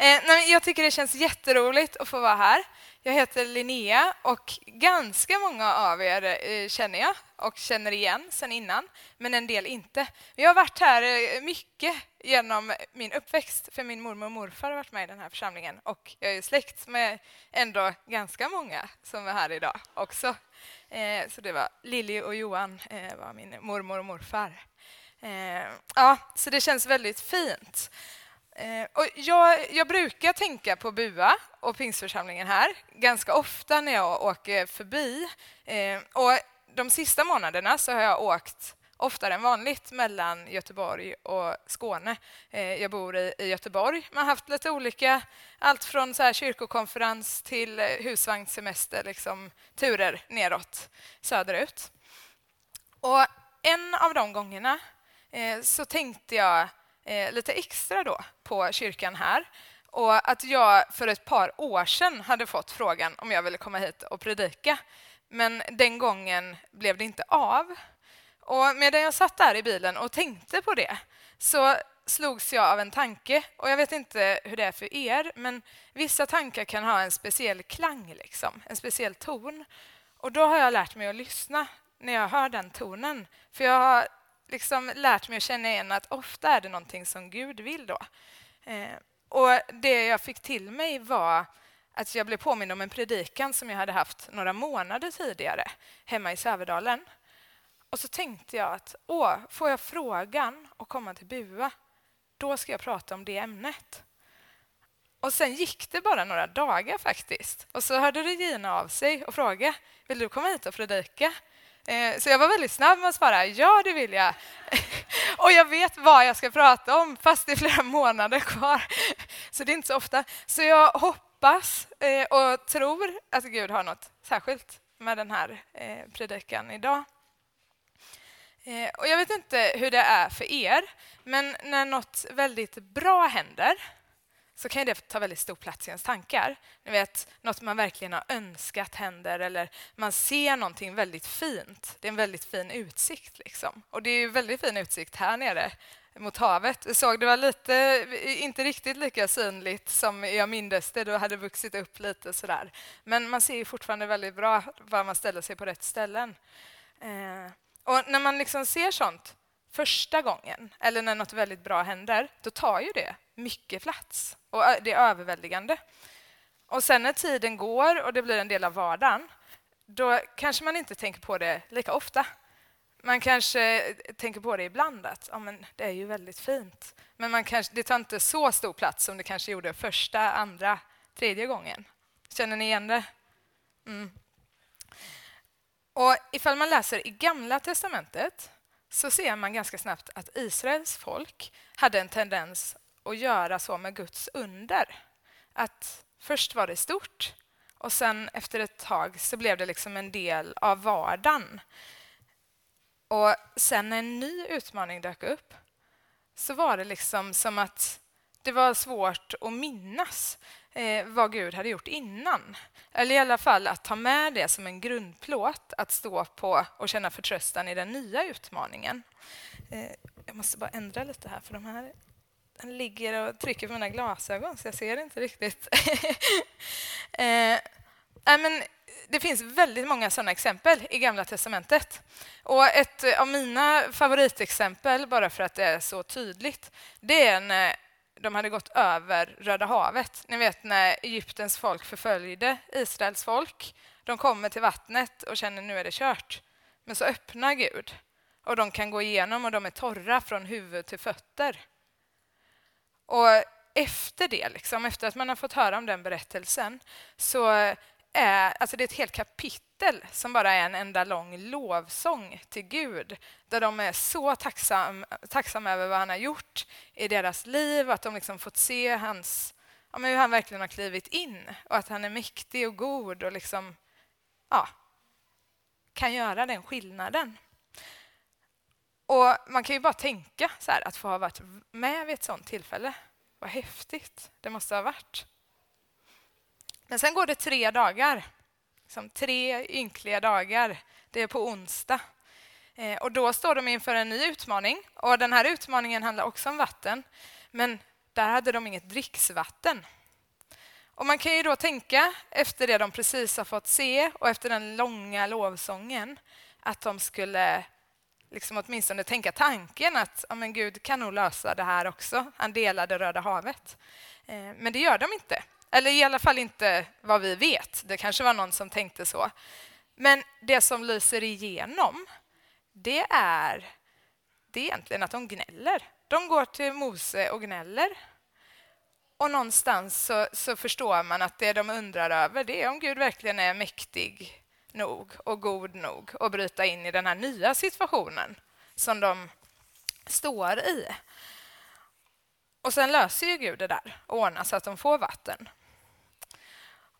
Eh, nej, jag tycker det känns jätteroligt att få vara här. Jag heter Linnea och ganska många av er eh, känner jag och känner igen sen innan, men en del inte. Jag har varit här eh, mycket genom min uppväxt, för min mormor och morfar har varit med i den här församlingen och jag är släkt med ändå ganska många som är här idag också. Eh, så det var Lilly och Johan eh, var min mormor och morfar. Eh, ja, så det känns väldigt fint. Eh, och jag, jag, brukar tänka på BUA och Pingstförsamlingen här ganska ofta när jag åker förbi. Eh, och de sista månaderna så har jag åkt oftare än vanligt mellan Göteborg och Skåne. Eh, jag bor i, Göteborg. Man har haft lite olika, allt från så här kyrkokonferens till husvagnssemester, liksom, turer neråt söderut. Och en av de gångerna eh, så tänkte jag eh, lite extra då på kyrkan här. Och att jag för ett par år sedan hade fått frågan om jag ville komma hit och predika. Men den gången blev det inte av. Och medan jag satt där i bilen och tänkte på det så slogs jag av en tanke. Och Jag vet inte hur det är för er, men vissa tankar kan ha en speciell klang, liksom, en speciell ton. Och Då har jag lärt mig att lyssna när jag hör den tonen. För jag har liksom lärt mig att känna igen att ofta är det någonting som Gud vill då. Eh, och det jag fick till mig var att jag blev påmind om en predikan som jag hade haft några månader tidigare hemma i Sävedalen. Och så tänkte jag att åh, får jag frågan att komma till Bua, då ska jag prata om det ämnet. Och sen gick det bara några dagar faktiskt. Och så hörde Regina av sig och frågade, vill du komma hit och predika? Eh, så jag var väldigt snabb med att svara ja, det vill jag. Och jag vet vad jag ska prata om, fast det är flera månader kvar. Så det är inte så ofta. Så jag hoppas eh, och tror att Gud har något särskilt med den här eh, predikan idag. Och jag vet inte hur det är för er, men när något väldigt bra händer så kan det ta väldigt stor plats i ens tankar. Ni vet, något man verkligen har önskat händer eller man ser någonting väldigt fint. Det är en väldigt fin utsikt. Liksom. Och det är väldigt fin utsikt här nere mot havet. Jag såg det var lite, inte riktigt lika synligt som jag mindes det. Det hade vuxit upp lite sådär. Men man ser fortfarande väldigt bra var man ställer sig på rätt ställen. Eh, och när man liksom ser sånt första gången eller när något väldigt bra händer, då tar ju det mycket plats och det är överväldigande. Och sen när tiden går och det blir en del av vardagen, då kanske man inte tänker på det lika ofta. Man kanske eh, tänker på det ibland, att ja, men det är ju väldigt fint. Men man kanske, det tar inte så stor plats som det kanske gjorde första, andra, tredje gången. Känner ni igen det? Mm. Och ifall man läser i Gamla testamentet så ser man ganska snabbt att Israels folk hade en tendens att göra så med Guds under. Att först var det stort och sen efter ett tag så blev det liksom en del av vardagen. Och sen när en ny utmaning dök upp så var det liksom som att det var svårt att minnas eh, vad Gud hade gjort innan. Eller i alla fall att ta med det som en grundplåt att stå på och känna förtröstan i den nya utmaningen. Eh, jag måste bara ändra lite här, för de här den ligger och trycker på mina glasögon så jag ser inte riktigt. eh, men det finns väldigt många sådana exempel i Gamla testamentet. Och ett av mina favoritexempel, bara för att det är så tydligt, det är när de hade gått över Röda havet. Ni vet när Egyptens folk förföljde Israels folk. De kommer till vattnet och känner nu är det kört. Men så öppnar Gud och de kan gå igenom och de är torra från huvud till fötter. Och efter det, liksom, efter att man har fått höra om den berättelsen, så är alltså det är ett helt kapitel som bara är en enda lång lovsång till Gud, där de är så tacksam, tacksamma över vad han har gjort i deras liv, att de liksom fått se hans, ja, hur han verkligen har klivit in och att han är mäktig och god och liksom, ja, kan göra den skillnaden. Och Man kan ju bara tänka så här, att få ha varit med vid ett sånt tillfälle. Vad häftigt det måste ha varit. Men sen går det tre dagar. Liksom tre ynkliga dagar. Det är på onsdag. Eh, och Då står de inför en ny utmaning. Och Den här utmaningen handlar också om vatten. Men där hade de inget dricksvatten. Och man kan ju då tänka, efter det de precis har fått se och efter den långa lovsången, att de skulle liksom åtminstone tänka tanken att ja, men Gud kan nog lösa det här också. Han delade Röda havet. Eh, men det gör de inte. Eller i alla fall inte vad vi vet. Det kanske var någon som tänkte så. Men det som lyser igenom, det är, det är egentligen att de gnäller. De går till Mose och gnäller. Och någonstans så, så, förstår man att det de undrar över det är om Gud verkligen är mäktig nog och god nog att bryta in i den här nya situationen som de står i. Och sen löser ju Gud det där och ordnar så att de får vatten.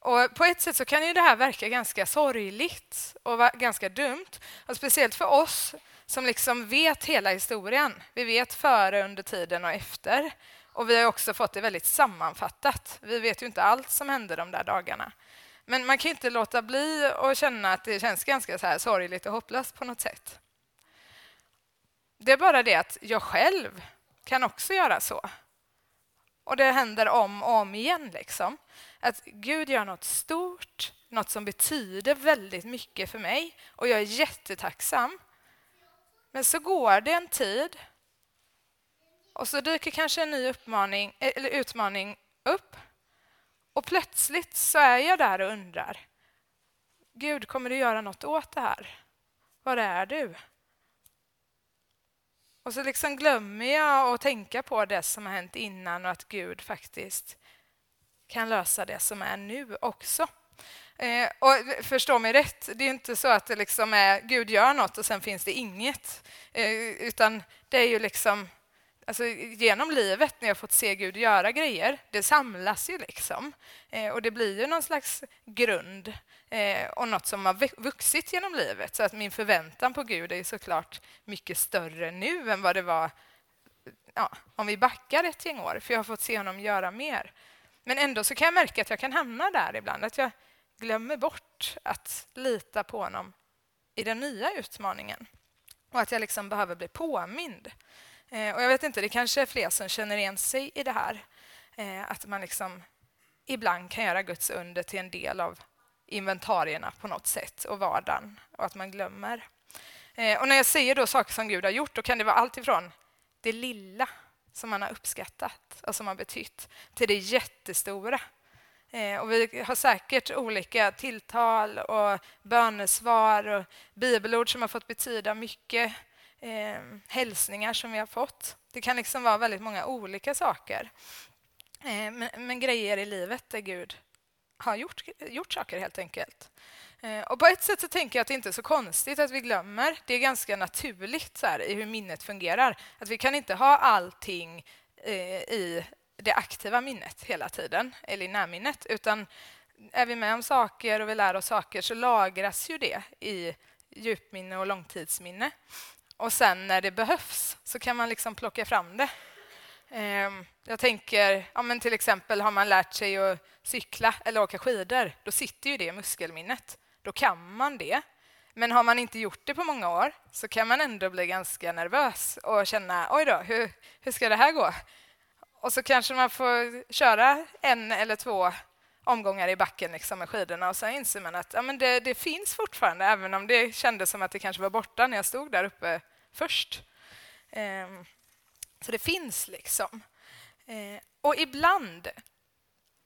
Och på ett sätt så kan ju det här verka ganska sorgligt och ganska dumt. Och speciellt för oss som liksom vet hela historien. Vi vet före, under tiden och efter. Och vi har också fått det väldigt sammanfattat. Vi vet ju inte allt som hände de där dagarna. Men man kan inte låta bli att känna att det känns ganska så här sorgligt och hopplöst på något sätt. Det är bara det att jag själv kan också göra så. Och det händer om och om igen. Liksom. Att Gud gör något stort, något som betyder väldigt mycket för mig och jag är jättetacksam. Men så går det en tid och så dyker kanske en ny uppmaning, eh, eller utmaning upp och plötsligt så är jag där och undrar. Gud, kommer du göra något åt det här? Var är du? Och så liksom glömmer jag att tänka på det som har hänt innan och att Gud faktiskt kan lösa det som är nu också. Eh, och förstå mig rätt, det är inte så att det liksom är Gud gör något och sen finns det inget. Eh, utan det är ju liksom Alltså, genom livet när jag fått se Gud göra grejer, det samlas ju liksom. Eh, och det blir ju någon slags grund eh, och något som har vuxit genom livet. Så att min förväntan på Gud är såklart mycket större nu än vad det var ja, om vi backar ett gäng år, för jag har fått se honom göra mer. Men ändå så kan jag märka att jag kan hamna där ibland, att jag glömmer bort att lita på honom i den nya utmaningen. Och att jag liksom behöver bli påmind. Eh, och jag vet inte, det kanske är fler som känner igen sig i det här. Eh, att man liksom ibland kan göra Guds under till en del av inventarierna på något sätt och vardagen och att man glömmer. Eh, och när jag säger då saker som Gud har gjort, då kan det vara allt ifrån det lilla som man har uppskattat och som har betytt till det jättestora. Eh, och vi har säkert olika tilltal och bönesvar och bibelord som har fått betyda mycket eh, hälsningar som vi har fått. Det kan liksom vara väldigt många olika saker. Eh, men, men, grejer i livet där Gud har gjort, gjort saker helt enkelt. Eh, och på ett sätt så tänker jag att det inte är så konstigt att vi glömmer. Det är ganska naturligt så här, i hur minnet fungerar. Att vi kan inte ha allting eh, i det aktiva minnet hela tiden, eller i närminnet, utan är vi med om saker och vi lär oss saker så lagras ju det i djupminne och långtidsminne. Och sen när det behövs så kan man liksom plocka fram det. Ehm, jag tänker, ja men till exempel har man lärt sig att cykla eller åka skidor, då sitter ju det i muskelminnet. Då kan man det. Men har man inte gjort det på många år så kan man ändå bli ganska nervös och känna oj då, hur, hur ska det här gå? Och så kanske man får köra en eller två omgångar i backen liksom med skidorna och sen inser man att ja, men det, det, finns fortfarande, även om det kändes som att det kanske var borta när jag stod där uppe först. Eh, så det finns liksom. Eh, och ibland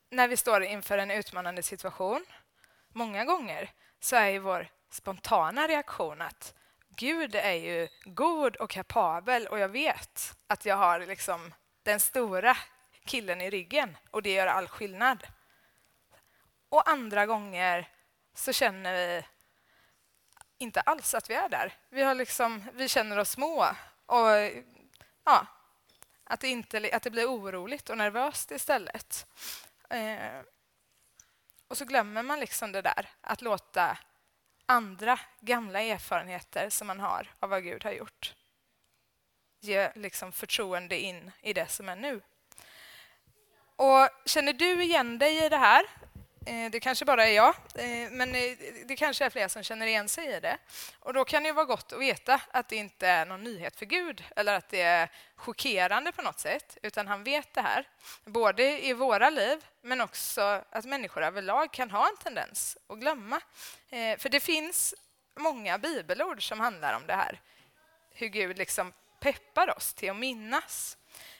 när vi står inför en utmanande situation, många gånger, så är ju vår spontana reaktion att Gud är ju god och kapabel och jag vet att jag har liksom den stora killen i ryggen och det gör all skillnad. Och andra gånger så känner vi inte alls att vi är där. Vi, har liksom, vi känner oss små och ja, att, det inte, att det blir oroligt och nervöst istället. Eh, och så glömmer man liksom det där, att låta andra gamla erfarenheter som man har av vad Gud har gjort ge liksom förtroende in i det som är nu. Och Känner du igen dig i det här Eh, det kanske bara är jag, eh, men eh, det kanske är fler som känner igen sig i det. Och Då kan det vara gott att veta att det inte är någon nyhet för Gud eller att det är chockerande på något sätt, utan han vet det här. Både i våra liv, men också att människor överlag kan ha en tendens att glömma. För det finns många bibelord som handlar om det här. Hur Gud liksom peppar oss till att minnas.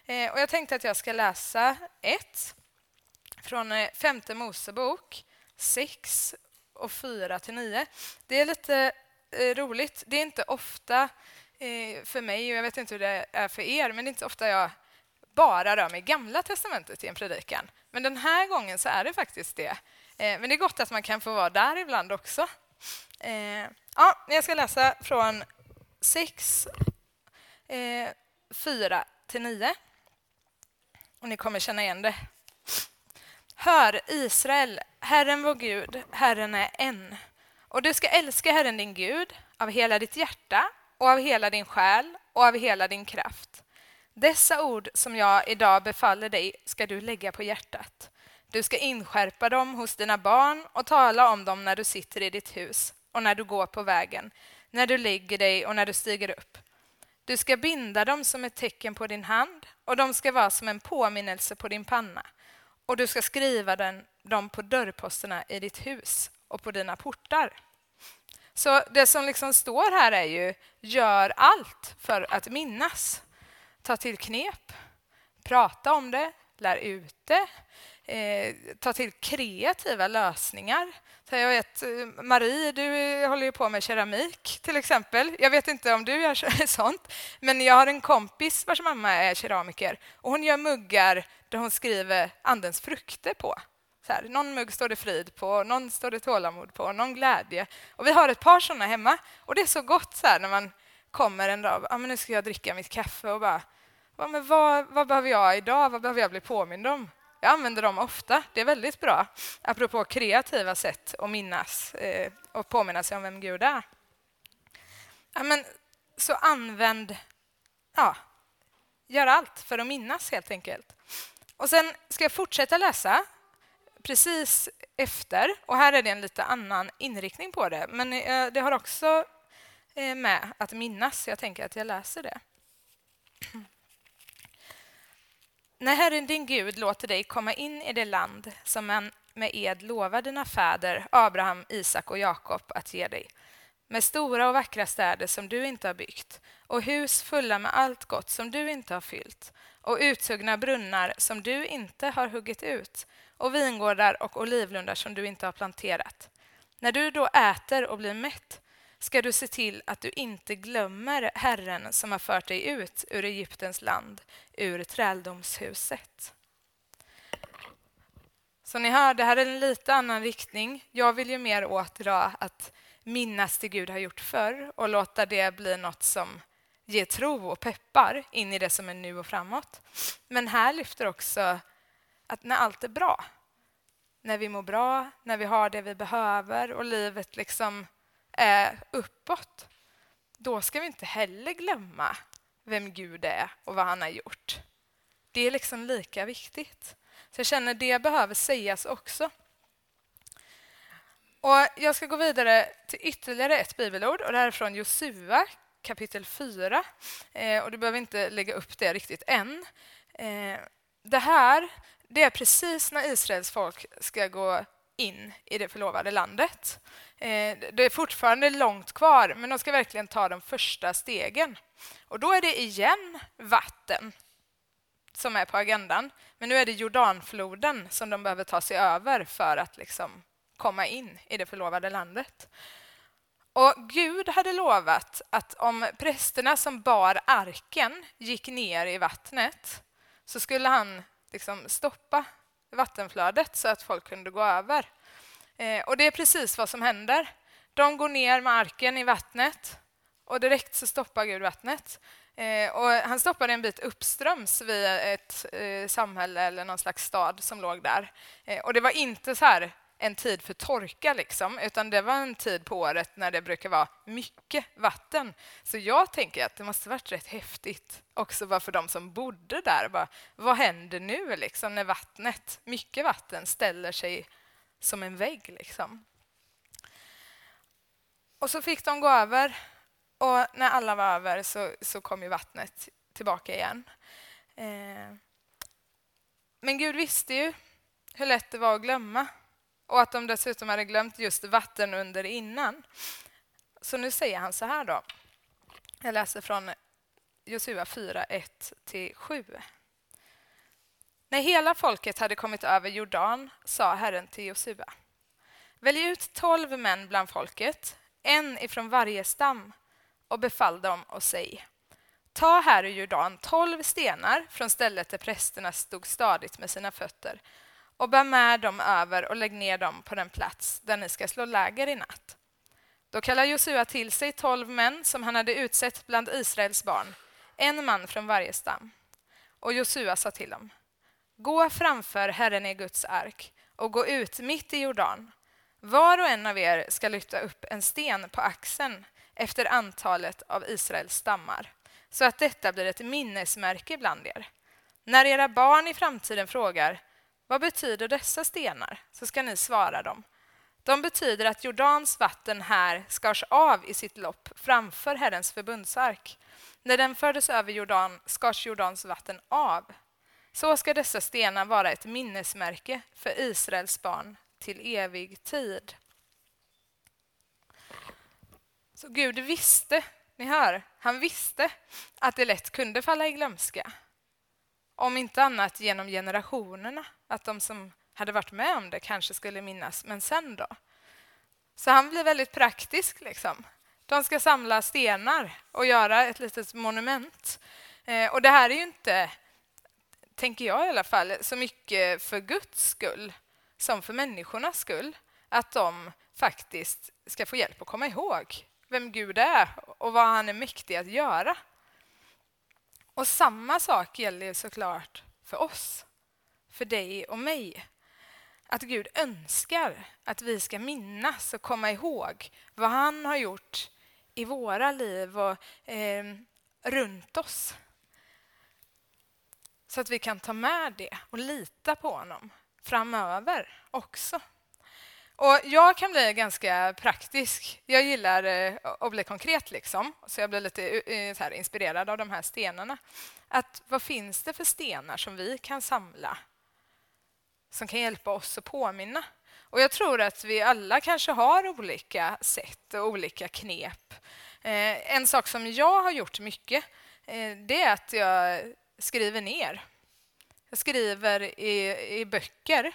Och Jag tänkte att jag ska läsa ett från eh, femte Mosebok 6 och 4 till 9. Det är lite eh, roligt. Det är inte ofta eh, för mig, och jag vet inte hur det är för er, men det är inte ofta jag bara rör mig i Gamla testamentet i en predikan. Men den här gången så är det faktiskt det. Men det är gott att man kan få vara där ibland också. Ja, jag ska läsa från 6, 4 till 9. Och ni kommer känna igen det. Hör, Israel, Herren vår Gud, Herren är en. Och du ska älska Herren din Gud av hela ditt hjärta och av hela din själ och av hela din kraft. Dessa ord som jag idag befaller dig ska du lägga på hjärtat. Du ska inskärpa dem hos dina barn och tala om dem när du sitter i ditt hus och när du går på vägen, när du lägger dig och när du stiger upp. Du ska binda dem som ett tecken på din hand och de ska vara som en påminnelse på din panna och du ska skriva den, dem på dörrposterna i ditt hus och på dina portar. Så det som liksom står här är ju gör allt för att minnas. Ta till knep, prata om det, lär ut det, eh, ta till kreativa lösningar. Så jag vet, eh, Marie, du eh, håller ju på med keramik till exempel. Jag vet inte om du gör sånt, men jag har en kompis vars mamma är keramiker och hon gör muggar där hon skriver Andens frukter på. Så här, någon mugg står det frid på, någon står det tålamod på, någon glädje. Och vi har ett par sådana hemma och det är så gott så här, när man kommer en dag, ah, men nu ska jag dricka mitt kaffe och bara, ah, men vad, vad behöver jag idag, vad behöver jag bli påmind om? Jag använder dem ofta. Det är väldigt bra, apropå kreativa sätt att minnas eh, och påminna sig om vem Gud är. Ja, men, så använd, ja, gör allt för att minnas helt enkelt. Och sen ska jag fortsätta läsa precis efter. Och här är det en lite annan inriktning på det, men eh, det har också eh, med att minnas. Jag tänker att jag läser det. När Herren din Gud låter dig komma in i det land som han med ed lovar dina fäder Abraham, Isak och Jakob att ge dig med stora och vackra städer som du inte har byggt och hus fulla med allt gott som du inte har fyllt och uthuggna brunnar som du inte har huggit ut och vingårdar och olivlundar som du inte har planterat. När du då äter och blir mätt ska du se till att du inte glömmer Herren som har fört dig ut ur Egyptens land, ur träldomshuset. Så ni hör, det här är en lite annan riktning. Jag vill ju mer åtdra att minnas det Gud har gjort förr och låta det bli något som ger tro och peppar in i det som är nu och framåt. Men här lyfter också att när allt är bra, när vi mår bra, när vi har det vi behöver och livet liksom är uppåt, då ska vi inte heller glömma vem Gud är och vad han har gjort. Det är liksom lika viktigt. Så jag känner det behöver sägas också. Och Jag ska gå vidare till ytterligare ett bibelord och det här är från Josua kapitel 4. Eh, och du behöver inte lägga upp det riktigt än. Eh, det här det är precis när Israels folk ska gå in i det förlovade landet. Eh, det är fortfarande långt kvar, men de ska verkligen ta de första stegen. Och Då är det igen vatten som är på agendan. Men nu är det Jordanfloden som de behöver ta sig över för att liksom komma in i det förlovade landet. Och Gud hade lovat att om prästerna som bar arken gick ner i vattnet så skulle han liksom stoppa vattenflödet så att folk kunde gå över. Eh, och Det är precis vad som händer. De går ner med arken i vattnet och direkt så stoppar Gud vattnet. Eh, och han stoppade en bit uppströms vid ett eh, samhälle eller någon slags stad som låg där. Eh, och Det var inte så här en tid för torka, liksom, utan det var en tid på året när det brukar vara mycket vatten. Så jag tänker att det måste varit rätt häftigt också bara för de som bodde där. Bara, vad händer nu liksom, när vattnet, mycket vatten ställer sig som en vägg. Liksom. Och så fick de gå över och när alla var över så, så kom ju vattnet tillbaka igen. Eh. Men Gud visste ju hur lätt det var att glömma och att de dessutom hade glömt just vatten under innan. Så nu säger han så här då. Jag läser från Josua 4, 1-7. När hela folket hade kommit över Jordan sa Herren till Josua. Välj ut tolv män bland folket, en ifrån varje stam, och befall dem och säg. Ta här ur Jordan tolv stenar från stället där prästerna stod stadigt med sina fötter och bär med dem över och lägg ner dem på den plats där ni ska slå läger i natt. Då kallar Josua till sig tolv män som han hade utsett bland Israels barn, en man från varje stam. Och Josua sa till dem, gå framför Herren i Guds ark och gå ut mitt i Jordan. Var och en av er ska lyfta upp en sten på axeln efter antalet av Israels stammar, så att detta blir ett minnesmärke bland er. När era barn i framtiden frågar vad betyder dessa stenar, så ska ni svara dem. De betyder att Jordans vatten här skars av i sitt lopp framför Herrens förbundsark. När den fördes över Jordan skars Jordans vatten av. Så ska dessa stenar vara ett minnesmärke för Israels barn till evig tid. Så Gud visste, ni hör, han visste att det lätt kunde falla i glömska. Om inte annat genom generationerna, att de som hade varit med om det kanske skulle minnas, men sen då? Så han blir väldigt praktisk. Liksom. De ska samla stenar och göra ett litet monument. Eh, och det här är ju inte, tänker jag i alla fall, så mycket för Guds skull som för människornas skull. Att de faktiskt ska få hjälp att komma ihåg vem Gud är och vad han är mäktig att göra. Och samma sak gäller såklart för oss, för dig och mig. Att Gud önskar att vi ska minnas och komma ihåg vad han har gjort i våra liv och eh, runt oss. Så att vi kan ta med det och lita på honom framöver också. Och jag kan bli ganska praktisk. Jag gillar eh, att bli konkret, liksom. så jag blir lite eh, eh, så här, inspirerad av de här stenarna. Att, vad finns det för stenar som vi kan samla som kan hjälpa oss att påminna? Och Jag tror att vi alla kanske har olika sätt och olika knep. Eh, en sak som jag har gjort mycket eh, det är att jag skriver ner. Jag skriver i, i böcker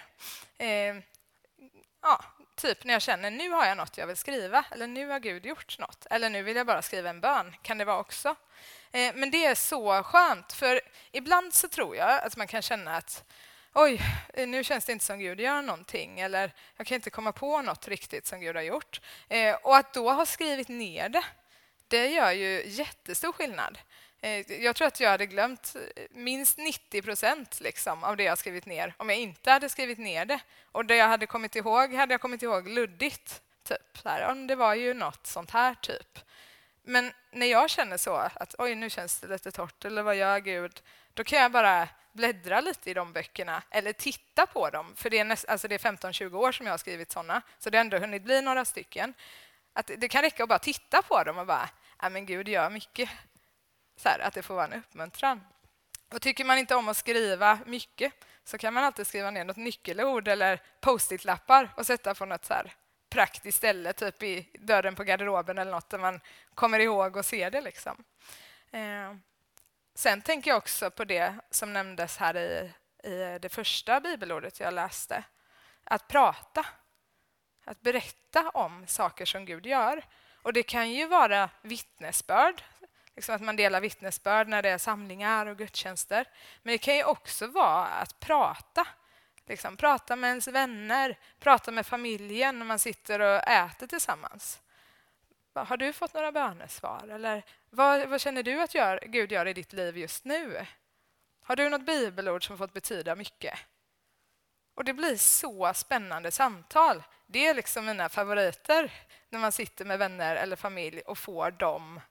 ja, typ när jag känner nu har jag något jag vill skriva eller nu har Gud gjort något eller nu vill jag bara skriva en bön, kan det vara också. Eh, men det är så skönt, för ibland så tror jag att man kan känna att oj, eh, nu känns det inte som Gud gör någonting eller jag kan inte komma på något riktigt som Gud har gjort. Eh, och att då ha skrivit ner det, det gör ju jättestor skillnad. Eh, jag tror att jag hade glömt eh, minst 90 procent liksom av det jag skrivit ner om jag inte hade skrivit ner det. Och det jag hade kommit ihåg hade jag kommit ihåg luddigt. Typ. Så här, det var ju något sånt här, typ. Men när jag känner så, att oj, nu känns det lite torrt, eller vad gör Gud? Då kan jag bara bläddra lite i de böckerna eller titta på dem. För det är, alltså är 15-20 år som jag har skrivit såna, så det har ändå hunnit bli några stycken. Att det kan räcka att bara titta på dem och bara, ja men Gud gör mycket så här, att det får vara en uppmuntran. Och tycker man inte om att skriva mycket så kan man alltid skriva ner något nyckelord eller post-it-lappar och sätta på något så här praktiskt ställe, typ i dörren på garderoben eller något där man kommer ihåg och ser det. Liksom. Eh. Sen tänker jag också på det som nämndes här i, i det första bibelordet jag läste. Att prata. Att berätta om saker som Gud gör. Och Det kan ju vara vittnesbörd liksom att man delar vittnesbörd när det är samlingar och gudstjänster. Men det kan ju också vara att prata. Liksom, prata med ens vänner, prata med familjen när man sitter och äter tillsammans. Har du fått några bönesvar? Eller vad, vad känner du att gör, Gud gör i ditt liv just nu? Har du något bibelord som fått betyda mycket? Och Det blir så spännande samtal. Det är liksom mina favoriter när man sitter med vänner eller familj och får dem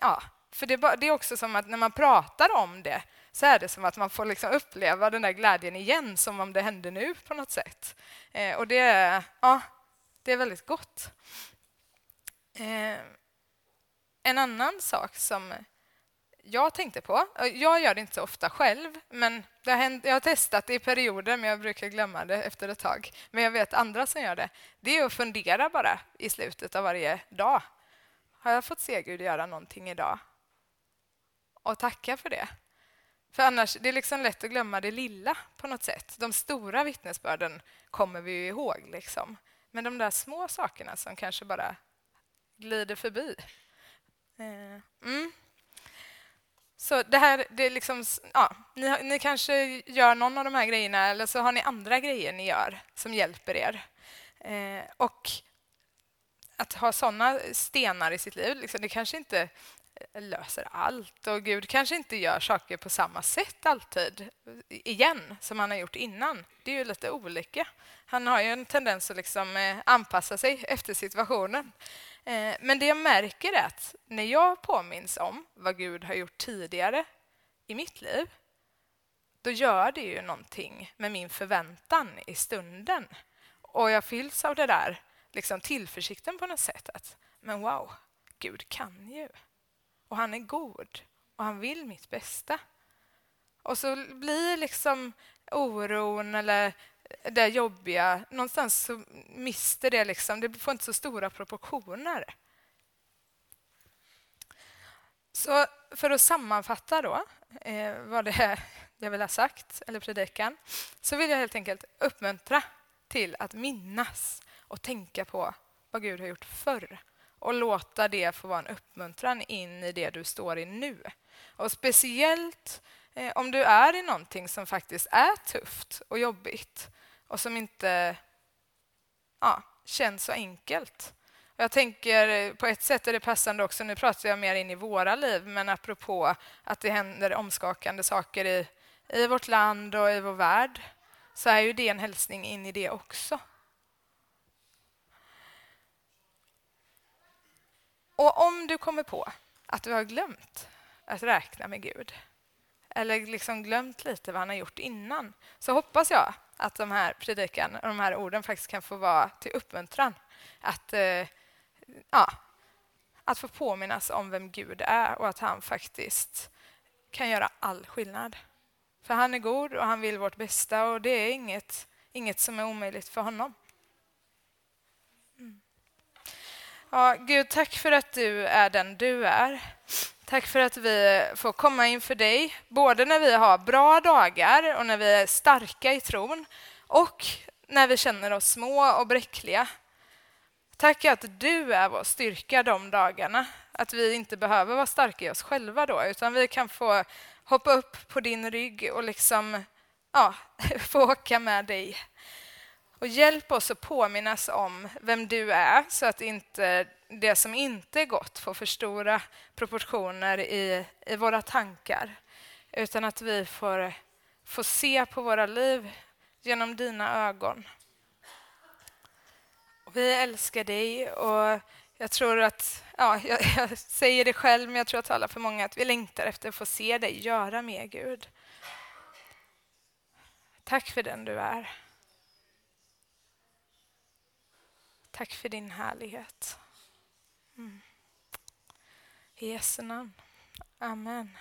ja, för det, det är också som att när man pratar om det så är det som att man får liksom uppleva den där glädjen igen som om det hände nu på något sätt. Eh, och det är, ja, det är väldigt gott. Eh, en annan sak som jag tänkte på, jag gör det inte så ofta själv, men det har hänt, jag har testat det i perioder, men jag brukar glömma det efter ett tag. Men jag vet andra som gör det. Det är att fundera bara i slutet av varje dag. Har jag fått se Gud göra någonting idag? Och tacka för det. För annars det är liksom lätt att glömma det lilla på något sätt. De stora vittnesbörden kommer vi ju ihåg. Liksom. Men de där små sakerna som kanske bara glider förbi. Eh, mm. Så det här, det är liksom, ja, ni, ni, kanske gör någon av de här grejerna eller så har ni andra grejer ni gör som hjälper er. Eh, och att ha såna stenar i sitt liv, liksom, det kanske inte eh, löser allt och Gud kanske inte gör saker på samma sätt alltid eh, igen som han har gjort innan. Det är ju lite olika. Han har ju en tendens att liksom eh, anpassa sig efter situationen. Men det jag märker är att när jag påminns om vad Gud har gjort tidigare i mitt liv då gör det ju någonting med min förväntan i stunden. Och jag fylls av det där liksom tillförsikten på något sätt. Att, men wow, Gud kan ju. Och han är god och han vill mitt bästa. Och så blir liksom oron eller det jobbiga, någonstans så mister det liksom, det får inte så stora proportioner. Så för att sammanfatta då eh, vad det är jag vill ha sagt, eller predikan, så vill jag helt enkelt uppmuntra till att minnas och tänka på vad Gud har gjort förr och låta det få vara en uppmuntran in i det du står i nu. Och speciellt eh, om du är i någonting som faktiskt är tufft och jobbigt och som inte ja, känns så enkelt. Jag tänker eh, på ett sätt är det passande också, nu pratar jag mer in i våra liv, men apropå att det händer omskakande saker i, i vårt land och i vår värld, så är ju det en hälsning in i det också. Och om du kommer på att du har glömt att räkna med Gud eller liksom glömt lite vad han har gjort innan så hoppas jag att de här predikan och de här orden faktiskt kan få vara till uppmuntran. Att, eh, ja, att få påminnas om vem Gud är och att han faktiskt kan göra all skillnad. För han är god och han vill vårt bästa och det är inget, inget som är omöjligt för honom. Ja, Gud, tack för att du är den du är. Tack för att vi får komma inför dig, både när vi har bra dagar och när vi är starka i tron och när vi känner oss små och bräckliga. Tack att du är vår styrka de dagarna, att vi inte behöver vara starka i oss själva då, utan vi kan få hoppa upp på din rygg och liksom, ja, få åka med dig. Och hjälp oss att påminnas om vem du är så att inte det som inte är gott får för stora proportioner i, i våra tankar. Utan att vi får, får se på våra liv genom dina ögon. Vi älskar dig och jag tror att, ja, jag, jag, säger det själv, men jag tror att alla för många att vi längtar efter att få se dig göra mer, Gud. Tack för den du är. Tack för din härlighet. Mm. I Jesu namn. Amen.